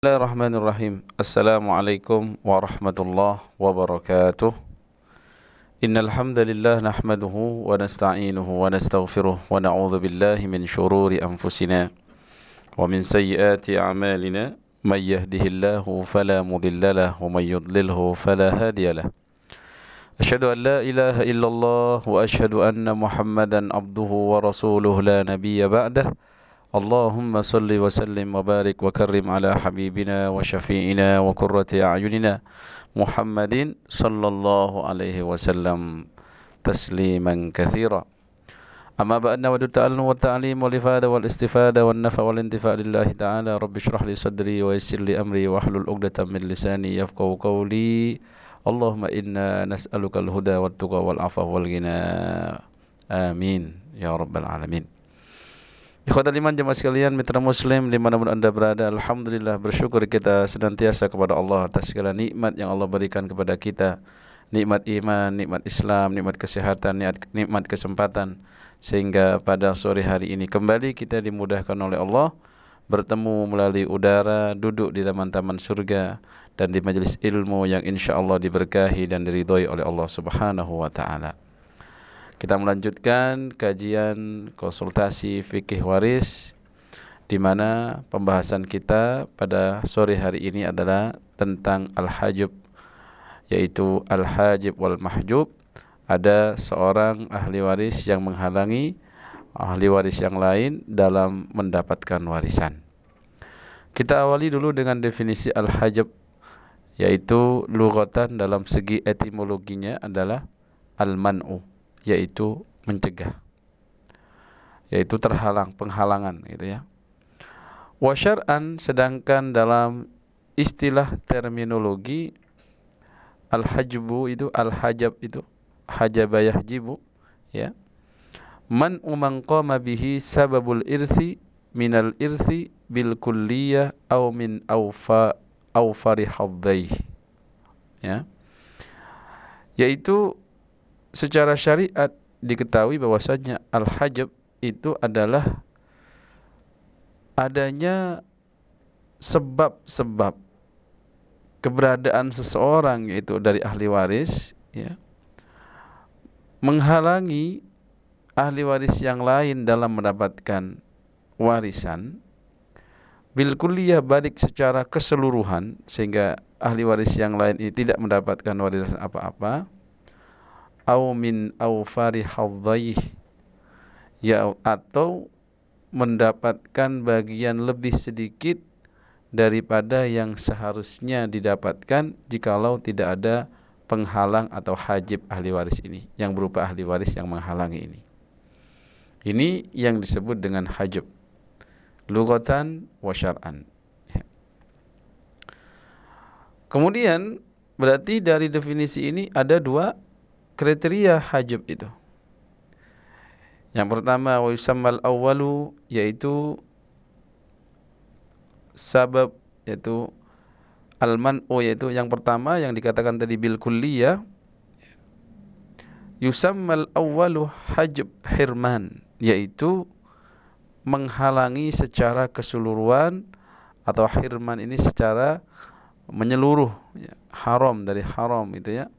الله الرحمن الرحيم السلام عليكم ورحمة الله وبركاته إن الحمد لله نحمده ونستعينه ونستغفره ونعوذ بالله من شرور أنفسنا ومن سيئات أعمالنا من يهده الله فلا مضل له ومن يضلله فلا هادي له أشهد أن لا إله إلا الله وأشهد أن محمدا عبده ورسوله لا نبي بعده اللهم صل وسلم وبارك وكرم على حبيبنا وشفيعنا وقرة أعيننا محمد صلى الله عليه وسلم تسليما كثيرا أما بعد نود التعلم والتعليم والإفادة والاستفادة والنفع والانتفاع لله تعالى رب اشرح لي صدري ويسر لي أمري واحلل عقدة من لساني يفقه قولي اللهم إنا نسألك الهدى والتقى والعفو والغنى آمين يا رب العالمين Ikhwatal iman jemaah sekalian, mitra muslim di mana pun anda berada Alhamdulillah bersyukur kita senantiasa kepada Allah atas segala nikmat yang Allah berikan kepada kita. Nikmat iman, nikmat Islam, nikmat kesehatan, nikmat kesempatan. Sehingga pada sore hari ini kembali kita dimudahkan oleh Allah Bertemu melalui udara, duduk di taman-taman surga Dan di majelis ilmu yang insya Allah diberkahi dan diridhoi oleh Allah subhanahu wa ta'ala kita melanjutkan kajian konsultasi fikih waris di mana pembahasan kita pada sore hari ini adalah tentang al-hajib yaitu al-hajib wal mahjub ada seorang ahli waris yang menghalangi ahli waris yang lain dalam mendapatkan warisan. Kita awali dulu dengan definisi al-hajib yaitu lugatan dalam segi etimologinya adalah al-man'u yaitu mencegah yaitu terhalang penghalangan gitu ya. Wa syar'an sedangkan dalam istilah terminologi al hajbu itu al hajab itu hajaba yahjibu ya. Man umang qama bihi sababul irthi minal irthi bil kulliyah au min awfa awfari haddaih ya. Yaitu secara syariat diketahui bahwasanya al-hajab itu adalah adanya sebab-sebab keberadaan seseorang yaitu dari ahli waris ya menghalangi ahli waris yang lain dalam mendapatkan warisan. Bil kulliyah balik secara keseluruhan sehingga ahli waris yang lain ini tidak mendapatkan warisan apa-apa au min aufari hadzaih ya atau mendapatkan bagian lebih sedikit daripada yang seharusnya didapatkan jikalau tidak ada penghalang atau hajib ahli waris ini yang berupa ahli waris yang menghalangi ini. Ini yang disebut dengan hajib. Lugatan wa syar'an. Kemudian berarti dari definisi ini ada dua kriteria hajab itu. Yang pertama wa yusammal awwalu yaitu sabab yaitu al-man'u yaitu yang pertama yang dikatakan tadi bil kulliyah yusammal awwalu hajab hirman yaitu menghalangi secara keseluruhan atau hirman ini secara menyeluruh ya, haram dari haram itu ya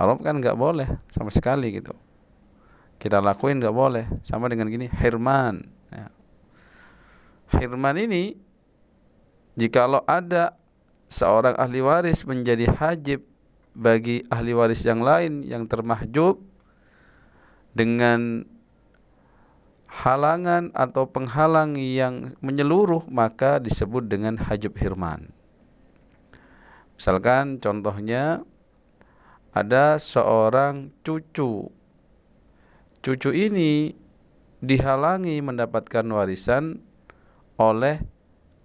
haram kan nggak boleh sama sekali gitu. Kita lakuin nggak boleh sama dengan gini hirman. Ya. hirman ini jikalau ada seorang ahli waris menjadi hajib bagi ahli waris yang lain yang termahjub dengan halangan atau penghalang yang menyeluruh maka disebut dengan hajib hirman. Misalkan contohnya ada seorang cucu. Cucu ini dihalangi mendapatkan warisan oleh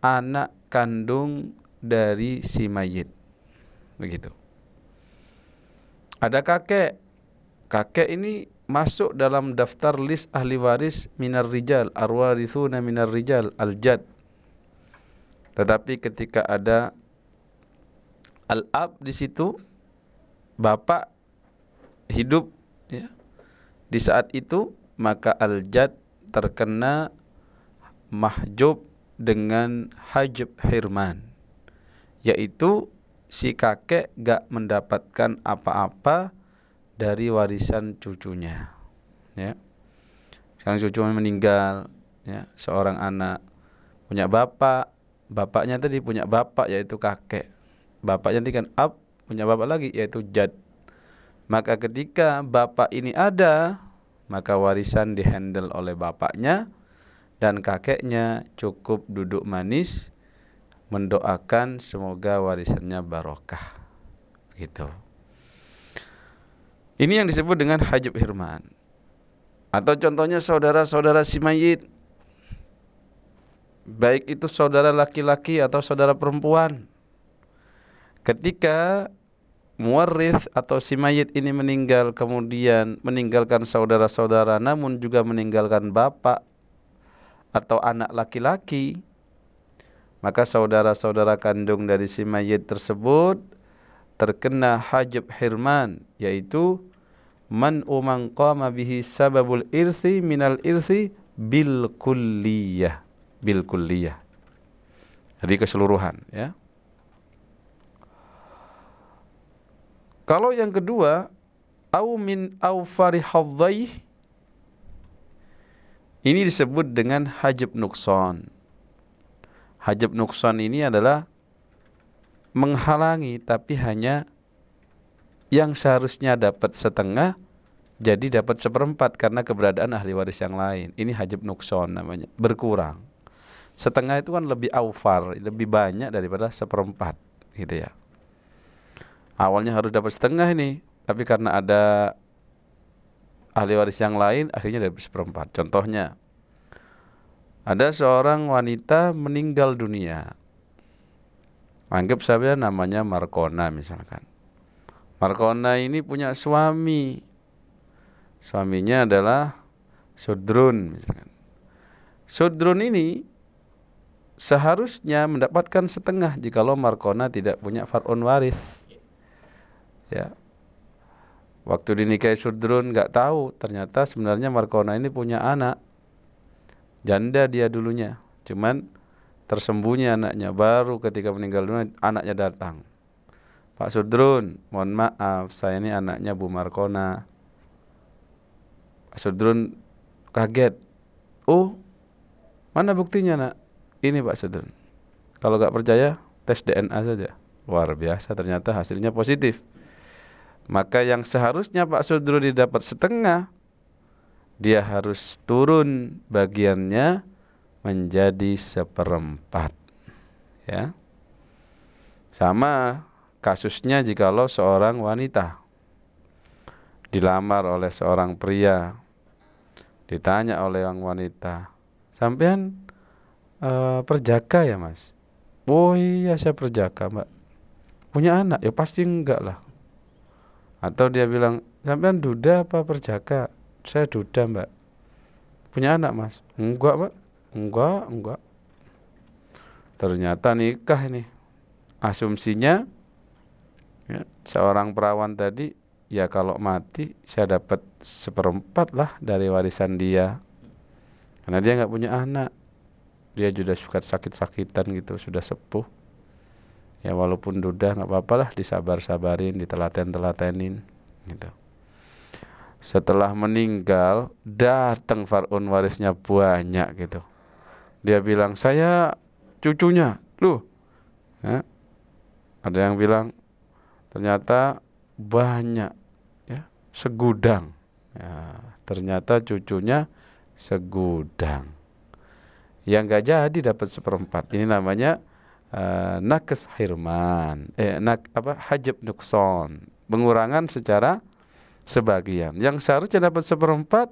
anak kandung dari si mayit. Begitu. Ada kakek. Kakek ini masuk dalam daftar list ahli waris minar rijal, arwarithuna minar rijal, al-jad. Tetapi ketika ada al-ab di situ, bapak hidup ya, di saat itu maka al-jad terkena mahjub dengan hajab hirman yaitu si kakek gak mendapatkan apa-apa dari warisan cucunya ya. Sekarang cucunya meninggal ya. Seorang anak punya bapak bapaknya tadi punya bapak yaitu kakek. Bapaknya tadi kan ab punya bapak lagi yaitu jad. Maka ketika bapak ini ada maka warisan dihandle oleh bapaknya dan kakeknya cukup duduk manis mendoakan semoga warisannya barokah. Gitu. Ini yang disebut dengan hajab hirman. Atau contohnya saudara-saudara si mayit. Baik itu saudara laki-laki atau saudara perempuan ketika muarif atau si mayit ini meninggal kemudian meninggalkan saudara-saudara namun juga meninggalkan bapak atau anak laki-laki maka saudara-saudara kandung dari si mayit tersebut terkena hajab hirman yaitu man umang qama bihi sababul irthi minal irthi bil kulliyah bil kulliyah. Jadi keseluruhan ya. Kalau yang kedua au min au farihadzaih ini disebut dengan hajab nukson. Hajab nukson ini adalah menghalangi tapi hanya yang seharusnya dapat setengah jadi dapat seperempat karena keberadaan ahli waris yang lain. Ini hajab nukson namanya, berkurang setengah itu kan lebih aufar, lebih banyak daripada seperempat gitu ya. Awalnya harus dapat setengah ini, tapi karena ada ahli waris yang lain akhirnya dapat seperempat. Contohnya ada seorang wanita meninggal dunia. Anggap saja namanya Markona misalkan. Markona ini punya suami. Suaminya adalah Sudrun misalkan. Sudrun ini seharusnya mendapatkan setengah jikalau Markona tidak punya far'un waris. Ya. Waktu dinikahi Sudrun nggak tahu ternyata sebenarnya Markona ini punya anak. Janda dia dulunya. Cuman tersembunyi anaknya baru ketika meninggal dunia anaknya datang. Pak Sudrun, mohon maaf saya ini anaknya Bu Markona. Pak Sudrun kaget. Oh, mana buktinya nak? Ini Pak Sudun. Kalau nggak percaya, tes DNA saja. Luar biasa, ternyata hasilnya positif. Maka yang seharusnya Pak Sudrun didapat setengah, dia harus turun bagiannya menjadi seperempat. Ya. Sama kasusnya jikalau seorang wanita dilamar oleh seorang pria ditanya oleh orang wanita sampean uh, perjaka ya mas oh iya saya perjaka mbak punya anak ya pasti enggak lah atau dia bilang sampean duda apa perjaka? Saya duda mbak. Punya anak mas? Enggak mbak. Enggak enggak. Ternyata nikah ini. Asumsinya ya, seorang perawan tadi ya kalau mati saya dapat seperempat lah dari warisan dia. Karena dia nggak punya anak. Dia sudah suka sakit-sakitan gitu sudah sepuh ya walaupun duda nggak apa-apa lah disabar-sabarin ditelaten-telatenin gitu. Setelah meninggal datang farun warisnya banyak gitu. Dia bilang saya cucunya. Lu ya. ada yang bilang ternyata banyak ya segudang. Ya, ternyata cucunya segudang. Yang gak jadi dapat seperempat. Ini namanya uh, nakes hirman, eh nak apa hajab nukson, pengurangan secara sebagian. Yang seharusnya dapat seperempat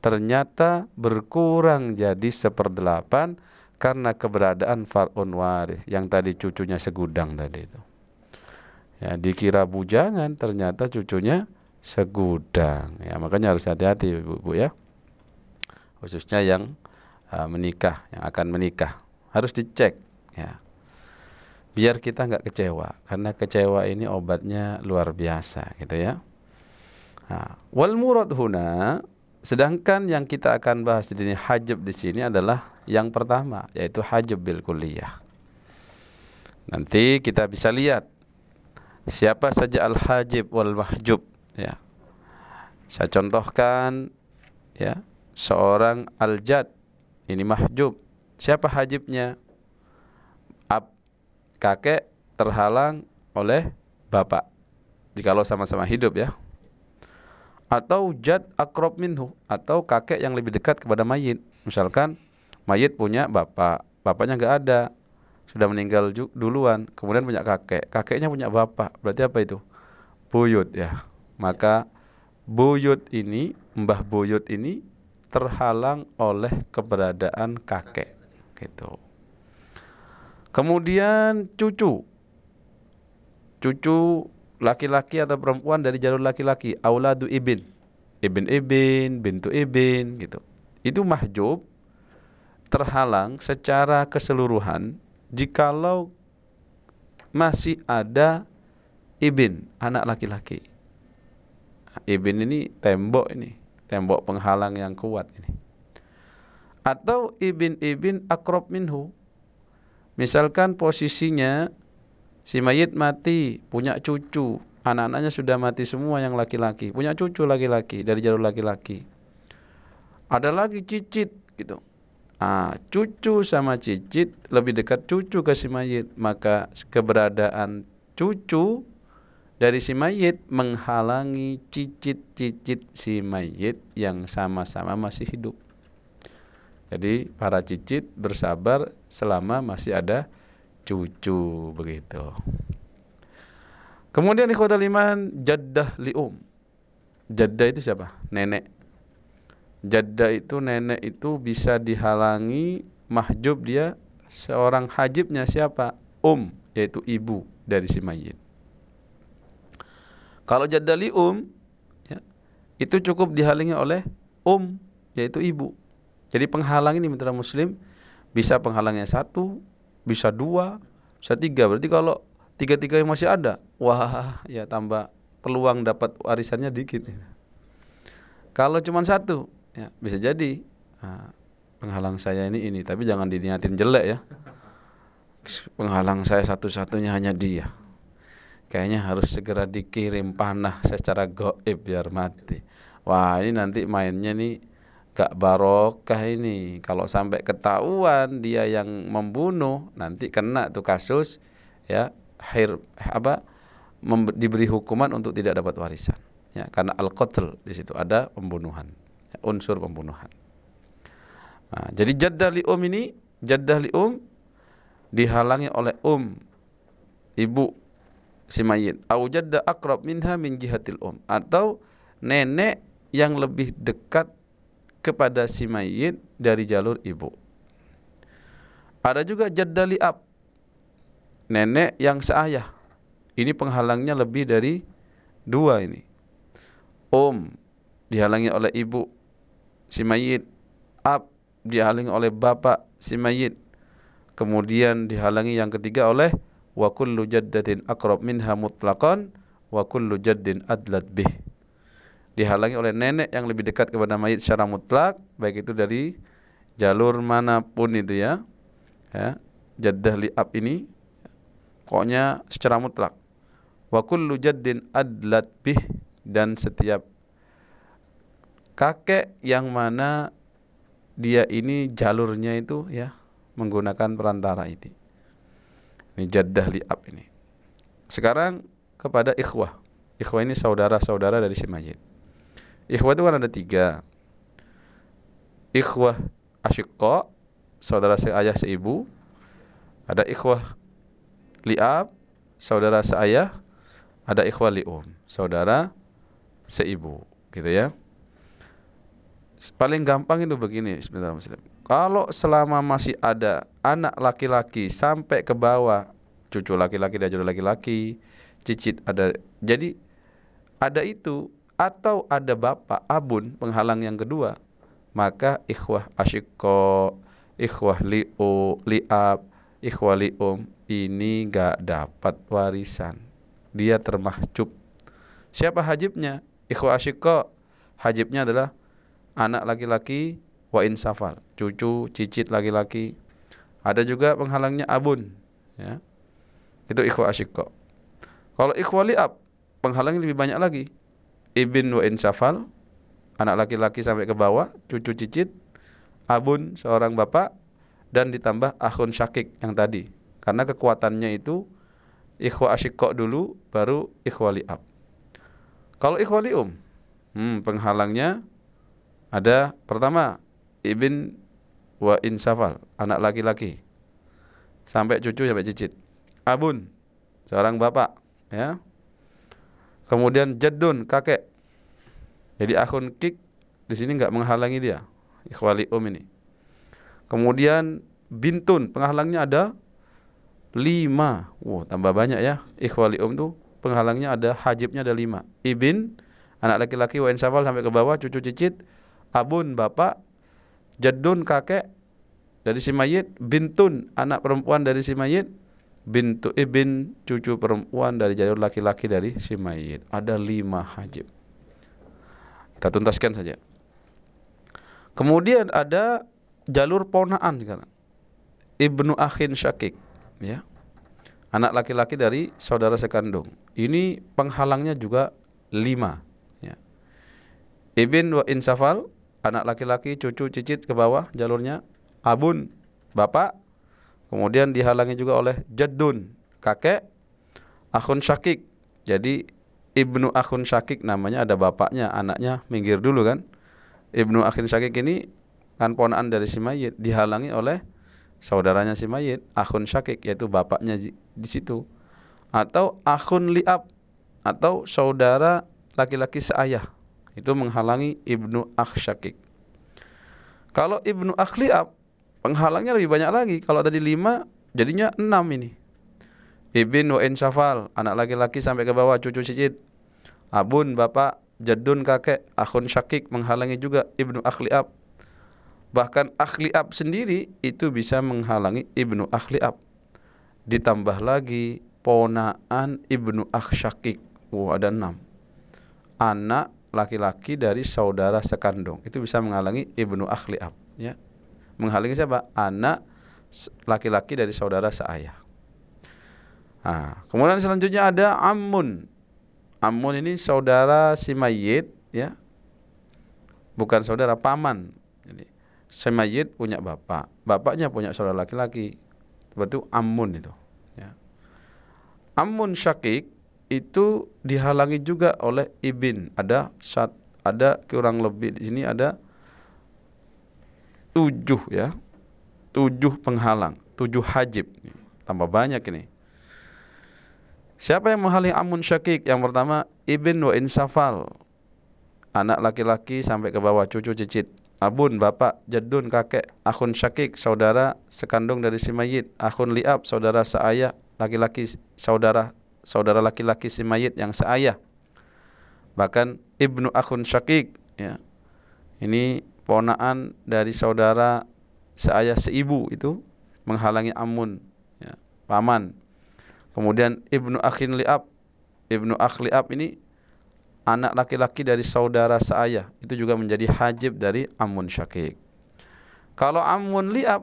ternyata berkurang jadi seperdelapan karena keberadaan farun waris yang tadi cucunya segudang tadi itu. Ya, dikira bujangan ternyata cucunya segudang. Ya, makanya harus hati-hati Bu, Bu ya. Khususnya yang uh, menikah, yang akan menikah. Harus dicek ya. Biar kita nggak kecewa karena kecewa ini obatnya luar biasa gitu ya. Nah, wal murad huna sedangkan yang kita akan bahas di sini hajab di sini adalah yang pertama yaitu hajab bil kuliah. Nanti kita bisa lihat siapa saja al-hajib wal mahjub ya. Saya contohkan ya, seorang al-jad ini mahjub. Siapa hajibnya? Kakek terhalang oleh bapak. Jikalau sama-sama hidup ya. Atau jad akrob minhu atau kakek yang lebih dekat kepada mayit. Misalkan mayit punya bapak, bapaknya nggak ada, sudah meninggal duluan, kemudian punya kakek, kakeknya punya bapak, berarti apa itu? Buyut ya. Maka buyut ini, mbah buyut ini terhalang oleh keberadaan kakek, gitu. Kemudian cucu, cucu laki-laki atau perempuan dari jalur laki-laki, auladu ibin, ibin ibin, bintu ibin, gitu. Itu mahjub terhalang secara keseluruhan jikalau masih ada ibin, anak laki-laki. Ibin ini tembok ini, tembok penghalang yang kuat ini. Atau ibin-ibin akrob minhu. Misalkan posisinya si mayit mati, punya cucu, anak-anaknya sudah mati semua yang laki-laki, punya cucu laki-laki dari jalur laki-laki. Ada lagi cicit gitu. Ah, cucu sama cicit lebih dekat cucu ke si mayit, maka keberadaan cucu dari si mayit menghalangi cicit-cicit si mayit yang sama-sama masih hidup. Jadi para cicit bersabar selama masih ada cucu begitu. Kemudian ikhwatal iman jaddah lium. Jaddah itu siapa? Nenek jadda itu nenek itu bisa dihalangi mahjub dia seorang hajibnya siapa um yaitu ibu dari si mayit kalau li um ya, itu cukup dihalangi oleh um yaitu ibu jadi penghalang ini mitra muslim bisa penghalangnya satu bisa dua bisa tiga. Berarti kalau tiga tiga yang masih ada wah ya tambah peluang dapat warisannya dikit. Kalau cuma satu ya bisa jadi. Nah, penghalang saya ini ini. Tapi jangan diniatin jelek ya. Penghalang saya satu-satunya hanya dia. Kayaknya harus segera dikirim panah secara goib biar mati. Wah ini nanti mainnya nih gak barokah ini. Kalau sampai ketahuan dia yang membunuh nanti kena tuh kasus ya akhir apa diberi hukuman untuk tidak dapat warisan. Ya karena al qatl di situ ada pembunuhan unsur pembunuhan. Nah, jadi jaddah li um ini jaddah li um dihalangi oleh um ibu si mayit. Au jadda akrab minha min jihatil um. Atau nenek yang lebih dekat kepada si mayit dari jalur ibu. Ada juga jadda li ab nenek yang seayah. Ini penghalangnya lebih dari dua ini. Um dihalangi oleh ibu si mayit ab dihalangi oleh bapak si mayit kemudian dihalangi yang ketiga oleh wa kullu jaddatin aqrab minha mutlaqan wa kullu jaddin adlat bih dihalangi oleh nenek yang lebih dekat kepada mayit secara mutlak baik itu dari jalur mana pun itu ya ya jaddah li ab ini pokoknya secara mutlak wa kullu jaddin adlat bih dan setiap kakek yang mana dia ini jalurnya itu ya menggunakan perantara ini. Ini jaddah liab ini. Sekarang kepada ikhwah. Ikhwah ini saudara-saudara dari si mayit. Ikhwah itu kan ada tiga. Ikhwah asyikko, saudara seayah seibu. Ada ikhwah liab, saudara seayah. Ada ikhwah lium, saudara seibu. Gitu ya paling gampang itu begini sebentar kalau selama masih ada anak laki-laki sampai ke bawah cucu laki-laki dan jodoh laki-laki cicit ada jadi ada itu atau ada bapak abun penghalang yang kedua maka ikhwah asyikko ikhwah liu liab ikhwah lium ini gak dapat warisan dia termahcub siapa hajibnya ikhwah asyikko hajibnya adalah anak laki-laki wa insafal, cucu, cicit laki-laki. Ada juga penghalangnya abun, ya. Itu ikhwa asyikko. Kalau ikhwa liab, penghalangnya lebih banyak lagi. Ibn wa insafal, anak laki-laki sampai ke bawah, cucu cicit, abun seorang bapak, dan ditambah akhun syakik yang tadi. Karena kekuatannya itu ikhwa asyikko dulu, baru ikhwa liab. Kalau ikhwa lium, hmm, penghalangnya ada pertama ibn wa insafal, anak laki-laki. Sampai cucu sampai cicit. Abun, seorang bapak, ya. Kemudian jaddun, kakek. Jadi akun kik di sini nggak menghalangi dia. Ikhwali um ini. Kemudian bintun, penghalangnya ada lima. Wow, tambah banyak ya. Ikhwali um tuh penghalangnya ada hajibnya ada lima. Ibin, anak laki-laki wa insafal sampai ke bawah, cucu cicit. Abun, bapak. Jaddun, kakek dari si mayit. Bintun, anak perempuan dari si mayit bintu ibn cucu perempuan dari jalur laki-laki dari si mayit. Ada lima hajib. Kita tuntaskan saja. Kemudian ada jalur ponaan sekarang. Ibnu akhin syakik, ya. Anak laki-laki dari saudara sekandung. Ini penghalangnya juga lima. Ya. Ibn wa insafal, anak laki-laki, cucu, cicit ke bawah jalurnya. Abun, bapak, Kemudian dihalangi juga oleh jaddun, kakek, akhun syakik. Jadi ibnu akhun syakik namanya ada bapaknya, anaknya minggir dulu kan. Ibnu akhun syakik ini kan ponaan dari si mayit dihalangi oleh saudaranya si mayit, akhun syakik yaitu bapaknya di situ. Atau akhun liab atau saudara laki-laki seayah itu menghalangi ibnu akh syakik. Kalau ibnu akh liab Penghalangnya lebih banyak lagi. Kalau tadi lima, jadinya enam ini. Ibn wa insafal, anak laki-laki sampai ke bawah, cucu cicit. Abun, bapak, jadun kakek, akhun syakik menghalangi juga ibnu akhliab. Bahkan akhliab sendiri itu bisa menghalangi ibnu akhliab. Ditambah lagi ponaan ibnu akhsyakik. Wah, ada enam. Anak laki-laki dari saudara sekandung itu bisa menghalangi ibnu akhliab. Ya menghalangi siapa? Anak laki-laki dari saudara seayah. Nah, kemudian selanjutnya ada amun. Amun ini saudara si mayit ya. Bukan saudara paman. Jadi si mayit punya bapak, bapaknya punya saudara laki-laki. Itu amun itu ya. Amun syakik itu dihalangi juga oleh ibin. Ada saat ada kurang lebih di sini ada tujuh ya tujuh penghalang tujuh hajib tambah banyak ini siapa yang menghalangi amun syakik? Yang pertama ibn wa insafal anak laki-laki sampai ke bawah cucu cicit. Abun bapak jadun kakek akun syakik saudara sekandung dari si mayit. Akun liab saudara seayah laki-laki saudara saudara laki-laki si mayit yang seayah. Bahkan ibnu akun syakik ya. Ini ponaan dari saudara seayah seibu itu menghalangi amun ya, paman kemudian ibnu akhin liab ibnu akh liab ini anak laki-laki dari saudara seayah itu juga menjadi hajib dari amun syakik kalau amun liab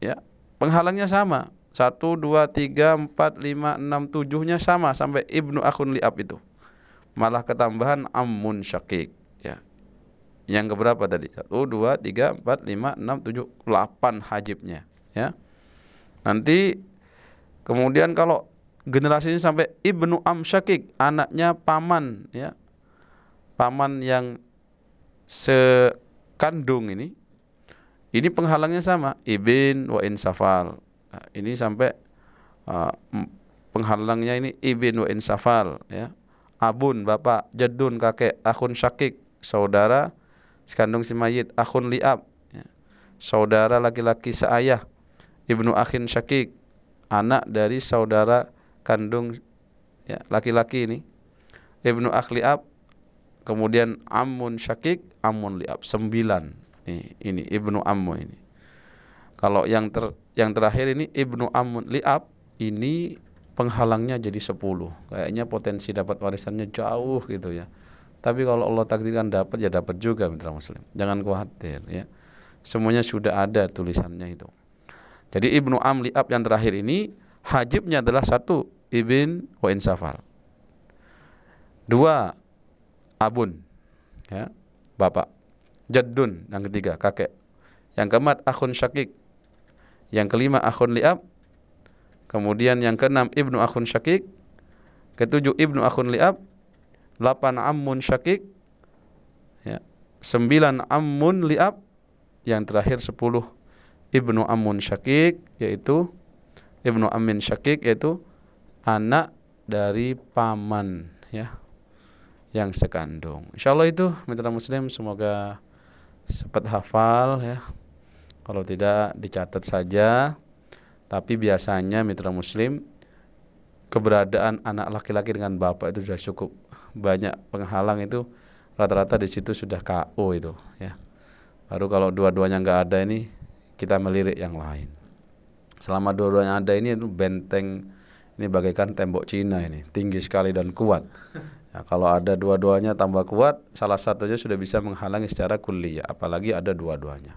ya penghalangnya sama satu dua tiga empat lima enam tujuhnya sama sampai ibnu akhun liab itu malah ketambahan amun syakik yang keberapa tadi? Satu, dua, tiga, empat, lima, enam, tujuh, delapan hajibnya. Ya. Nanti kemudian kalau generasinya sampai ibnu Amsyakik, anaknya paman, ya, paman yang sekandung ini, ini penghalangnya sama, ibn wa insafal. Nah, ini sampai uh, penghalangnya ini ibn wa insafal, ya. Abun bapak, jadun kakek, akun syakik saudara sekandung si mayit akhun liab ya. saudara laki-laki seayah ibnu akhin syakik anak dari saudara kandung ya laki-laki ini ibnu akhliab kemudian amun syakik amun liab sembilan ini ini ibnu ammu ini kalau yang ter yang terakhir ini ibnu amun liab ini penghalangnya jadi sepuluh kayaknya potensi dapat warisannya jauh gitu ya tapi kalau Allah takdirkan dapat ya dapat juga mitra muslim. Jangan khawatir ya. Semuanya sudah ada tulisannya itu. Jadi Ibnu Amli Ab yang terakhir ini hajibnya adalah satu ibn wa insafal. Dua abun ya, bapak. Jaddun yang ketiga kakek. Yang keempat akhun syakik. Yang kelima akhun liab. Kemudian yang keenam ibnu akhun syakik. Ketujuh ibnu akhun liab. Delapan ammun syakik. Ya. Sembilan ammun liab. Yang terakhir sepuluh ibnu ammun syakik yaitu ibnu amin syakik yaitu anak dari paman ya yang sekandung. Insya Allah itu mitra muslim semoga sempat hafal ya. Kalau tidak dicatat saja. Tapi biasanya mitra muslim keberadaan anak laki-laki dengan bapak itu sudah cukup banyak penghalang itu rata-rata di situ sudah KO itu ya. Baru kalau dua-duanya nggak ada ini kita melirik yang lain. Selama dua-duanya ada ini itu benteng ini bagaikan tembok Cina ini tinggi sekali dan kuat. Ya, kalau ada dua-duanya tambah kuat, salah satunya sudah bisa menghalangi secara kuliah, apalagi ada dua-duanya.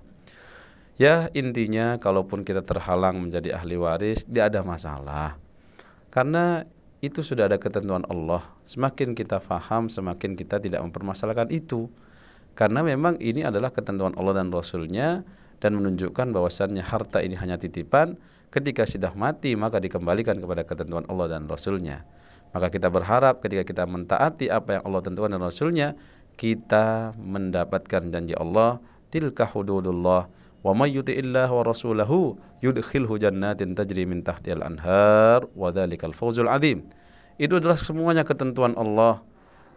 Ya intinya, kalaupun kita terhalang menjadi ahli waris, tidak ada masalah, karena itu sudah ada ketentuan Allah. Semakin kita faham, semakin kita tidak mempermasalahkan itu, karena memang ini adalah ketentuan Allah dan Rasulnya dan menunjukkan bahwasannya harta ini hanya titipan. Ketika sudah mati, maka dikembalikan kepada ketentuan Allah dan Rasulnya. Maka kita berharap ketika kita mentaati apa yang Allah tentukan dan Rasulnya, kita mendapatkan janji Allah, tilka hududullah wa may yuti'illah wa rasulahu yudkhilhu jannatin tajri min anhar wa dzalikal fawzul. Itu adalah semuanya ketentuan Allah.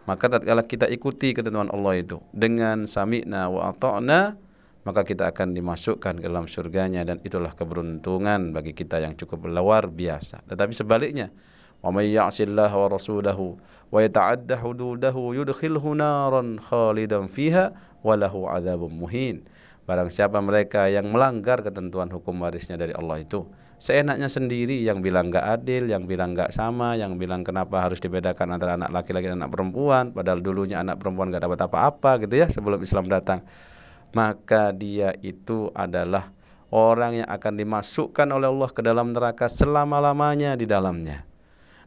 Maka tatkala kita ikuti ketentuan Allah itu dengan sami'na wa ata'na, maka kita akan dimasukkan ke dalam surganya dan itulah keberuntungan bagi kita yang cukup luar biasa. Tetapi sebaliknya, wa may ya'sillaha wa rasulahu wa yata'adda hududahu yudkhilhu naran khalidan fiha wa lahu adzabun muhin. Barang siapa mereka yang melanggar ketentuan hukum warisnya dari Allah itu Seenaknya sendiri yang bilang gak adil, yang bilang gak sama, yang bilang kenapa harus dibedakan antara anak laki-laki dan anak perempuan Padahal dulunya anak perempuan gak dapat apa-apa gitu ya sebelum Islam datang maka dia itu adalah orang yang akan dimasukkan oleh Allah ke dalam neraka selama-lamanya di dalamnya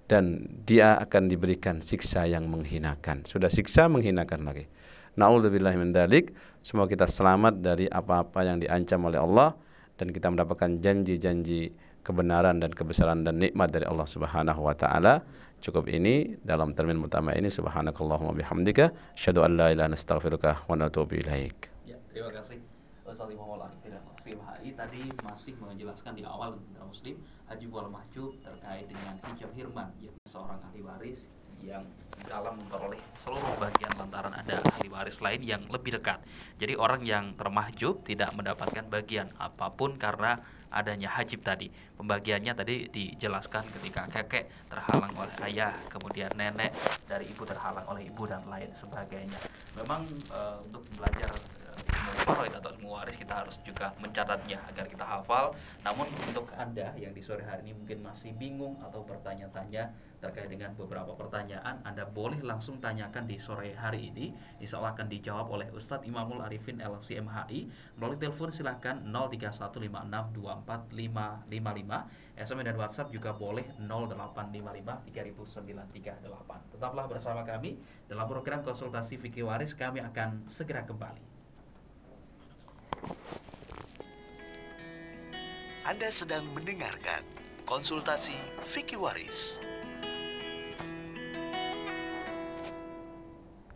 dan dia akan diberikan siksa yang menghinakan. Sudah siksa menghinakan lagi. Nauzubillah. Semoga kita selamat dari apa-apa yang diancam oleh Allah dan kita mendapatkan janji-janji kebenaran dan kebesaran dan nikmat dari Allah Subhanahu wa taala. Cukup ini dalam termin utama ini subhanakallahumma bihamdika asyhadu an la ilaha illa anta wa natubu ilaik. Terima kasih. Ustaz Imam tadi masih menjelaskan di awal Muslim Haji Wal Mahjub terkait dengan hijab hirman yaitu seorang ahli waris yang dalam memperoleh seluruh bagian lantaran ada ahli waris lain yang lebih dekat. Jadi orang yang termahjub tidak mendapatkan bagian apa pun karena adanya hajib tadi. Pembagiannya tadi dijelaskan ketika kakek terhalang oleh ayah, kemudian nenek dari ibu terhalang oleh ibu dan lain sebagainya. Memang e, untuk belajar faraid atau ilmu waris kita harus juga mencatatnya agar kita hafal. Namun untuk Anda yang di sore hari ini mungkin masih bingung atau bertanya-tanya terkait dengan beberapa pertanyaan, Anda boleh langsung tanyakan di sore hari ini. Insya Allah akan dijawab oleh Ustadz Imamul Arifin LCMHI melalui telepon silahkan 0315245555 SMS dan WhatsApp juga boleh 0855 3938. Tetaplah bersama kami dalam program konsultasi fikih waris kami akan segera kembali. Anda sedang mendengarkan konsultasi Fikih Waris.